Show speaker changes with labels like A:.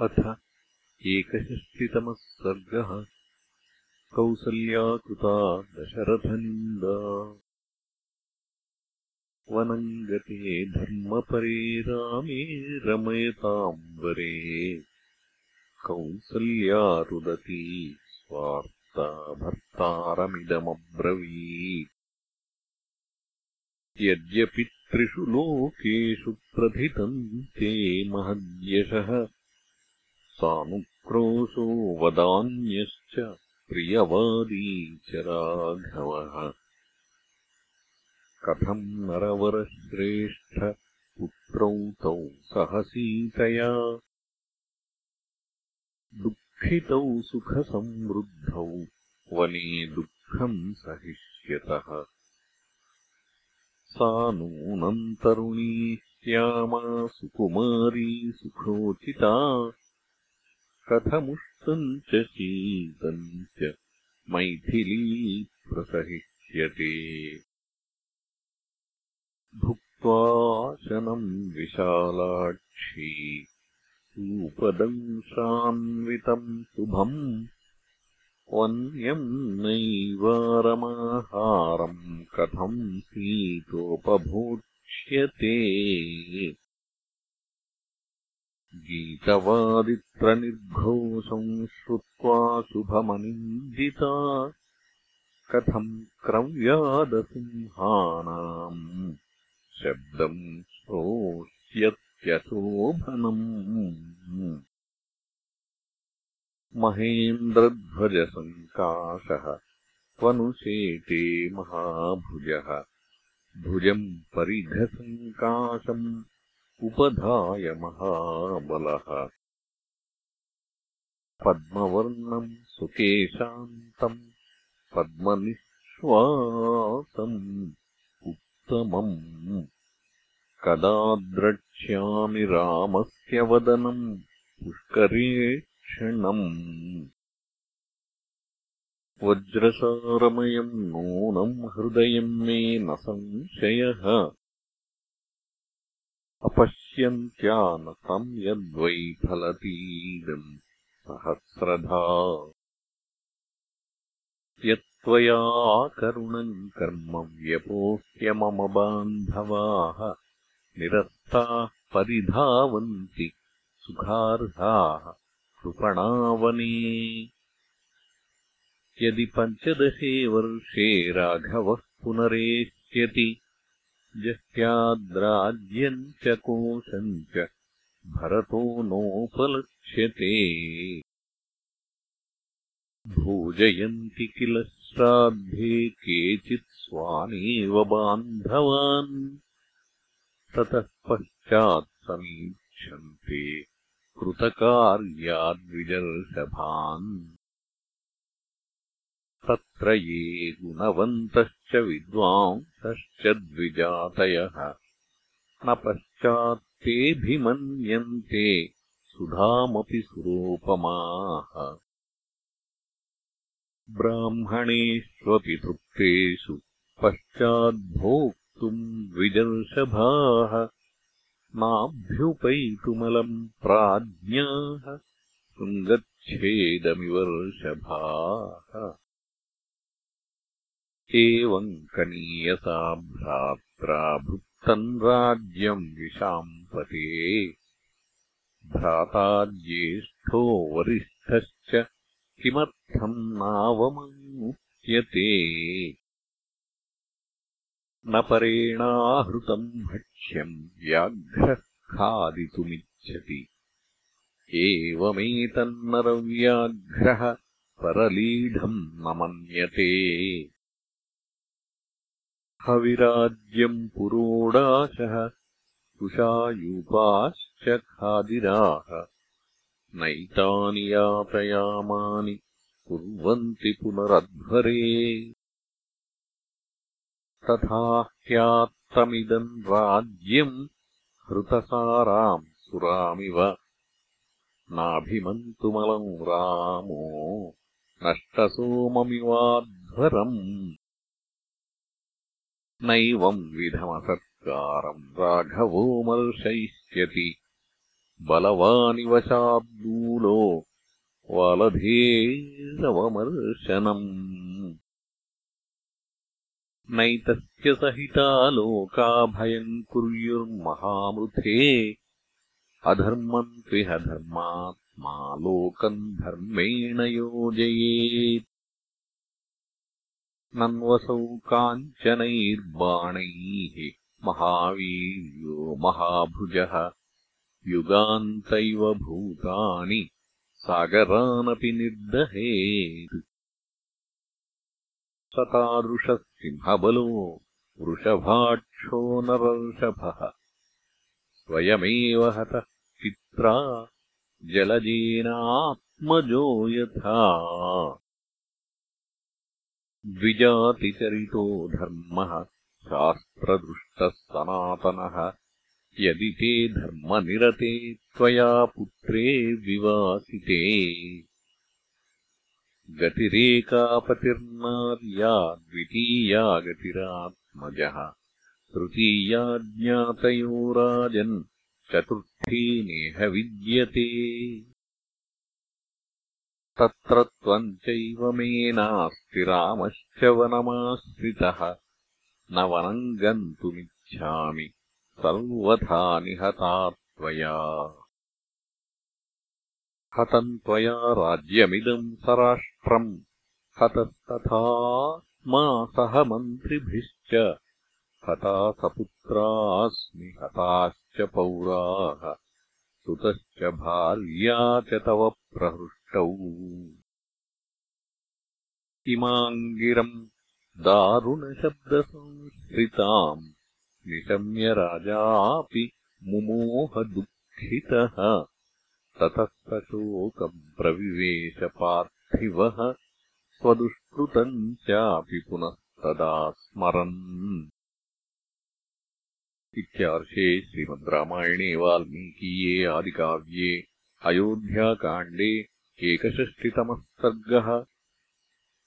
A: अथ एकषष्टितमः सर्गः कौसल्याकृता दशरथनिन्दा। वनम् गते धर्मपरे रामे रमयताम् वरे कौसल्या रुदती स्वार्ता भर्तारमिदमब्रवीत्। यद्यपि त्रिषु लोकेषु प्रथितम् ते महद्यशः सानुक्रोशो वदान्यश्च प्रियवादी च राघवः कथम् पुत्रौ तौ सहसीतया? दुःखितौ सुखसंवृद्धौ वने दुःखम् सहिष्यतः। सा नूनम् तरुणी श्यामा सुकुमारी सुखोचिता कथमुष्टम् च शीतम् च मैथिली प्रसहिष्यते भुक्त्वा शनम् विशालाक्षी सूपदंशान्वितम् शुभम् वन्यम् नैवारमाहारम् कथम् सीतोपभोक्ष्यते गीतवादित्रनिर्घोषम् श्रुत्वा शुभमनिन्दिता। कथम् क्रव्यादसिंहानाम् शब्दम् श्रोष्यत्यशोभनम् महेन्द्रध्वजसङ्काशः त्वनुशेते महाभुजः भुजम् परिघसङ्काशम् उपधाय महाबलः पद्मवर्णम् सुकेशान्तम् पद्मनिःश्वासम् उत्तमम्। कदा द्रक्ष्यामि रामस्य वदनम् पुष्करे क्षणम् वज्रसारमयम् नूनम् हृदयम् मे न संशयः अपश्यन्त्या न तम् यद्वै फलतीदम् सहस्रधा। यत्त्वया करुणम् कर्म व्यपोह्य मम बान्धवाः निरस्ताः परिधावन्ति सुखार्हाः कृपणावने। यदि पञ्चदशे वर्षे राघवः पुनरेष्यति जह्याद्राज्यम् च कोशम् च भरतो नोपलक्ष्यते। भोजयन्ति किल श्राद्धे केचित् स्वानेव बान्धवान्। ततः पश्चात् समीक्षन्ते कृतकार्याद्विजर्षभान् तत्र ये गुणवन्तश्च विद्वांसश्च द्विजातयः। न पश्चात्तेऽभिमन्यन्ते सुधामपि सुरोपमाः। ब्राह्मणेष्वपि तृप्तेषु पश्चाद्भोक्तुम् द्विजर्षभाः नाभ्युपैतुमलम् प्राज्ञाः। शृङ्गच्छेदमिवर्षभाः एवम् कनीयसा भ्रात्रा भुक्तम् राज्यम् विशाम्पते भ्राता ज्येष्ठो वरिष्ठश्च किमर्थम् नावमन्मुच्यते न परेणाहृतम् भक्ष्यम् व्याघ्रः खादितुमिच्छति एवमेतन्नरव्याघ्रः परलीढम् न मन्यते हविराज्यम् पुरोडाशः कुशायूपाश्च खादिराः नैतानि यातयामानि कुर्वन्ति पुनरध्वरे। तथा ह्यात्तमिदम् राज्यम् हृतसाराम् सुरामिव। नाभिमन्तुमलम् रामो नष्टसोममिवाध्वरम् नैवम् विधमसत्कारम् राघवो मर्शयिष्यति बलवानिव शार्दूलो वालधेरवमर्शनम्। नैतस्य सहिता लोका भयम् कुर्युर्महामृथे। अधर्मम् त्विह धर्मात्मा लोकम् धर्मेण योजयेत् नन्वसौ काञ्चनैर्बाणैः महावीर्यो महाभुजः। युगान्तैव भूतानि सागरानपि निर्दहेत्। स तादृशः सिंहबलो वृषभाक्षो नरर्षभः। स्वयमेव हतः चित्रा जलजेनात्मजो यथा द्विजातिचरितो धर्मः शास्त्रदृष्टः सनातनः यदि ते धर्मनिरते त्वया पुत्रे विवासिते। गतिरेकापतिर्नार्या द्वितीया गतिरात्मजः तृतीया ज्ञातयो राजन् चतुर्थी नेह विद्यते तत्र त्वम् चैव मे नास्ति रामश्च वनमाश्रितः। न वनम् गन्तुमिच्छामि। सर्वथा निहता त्वया हतम् त्वया राज्यमिदम् सराष्ट्रम् हतस्तथा मा सह मन्त्रिभिश्च। हता सपुत्रास्मि हताश्च पौराः। सुतश्च भार्या च तव प्रहृष्टौ इमाम् गिरम् दारुणशब्दसंश्रिताम् निशम्य राजापि मुमोहदुःखितः। ततः सशोकम् प्रविवेशपार्थिवः। स्वदुष्कृतम् चापि पुनस्तदा स्मरन्। इत्यार्षे श्रीमद् रामायणे वाल्मीकीये आदिकाव्ये अयोध्याकाण्डे एकषष्टितमः सर्गः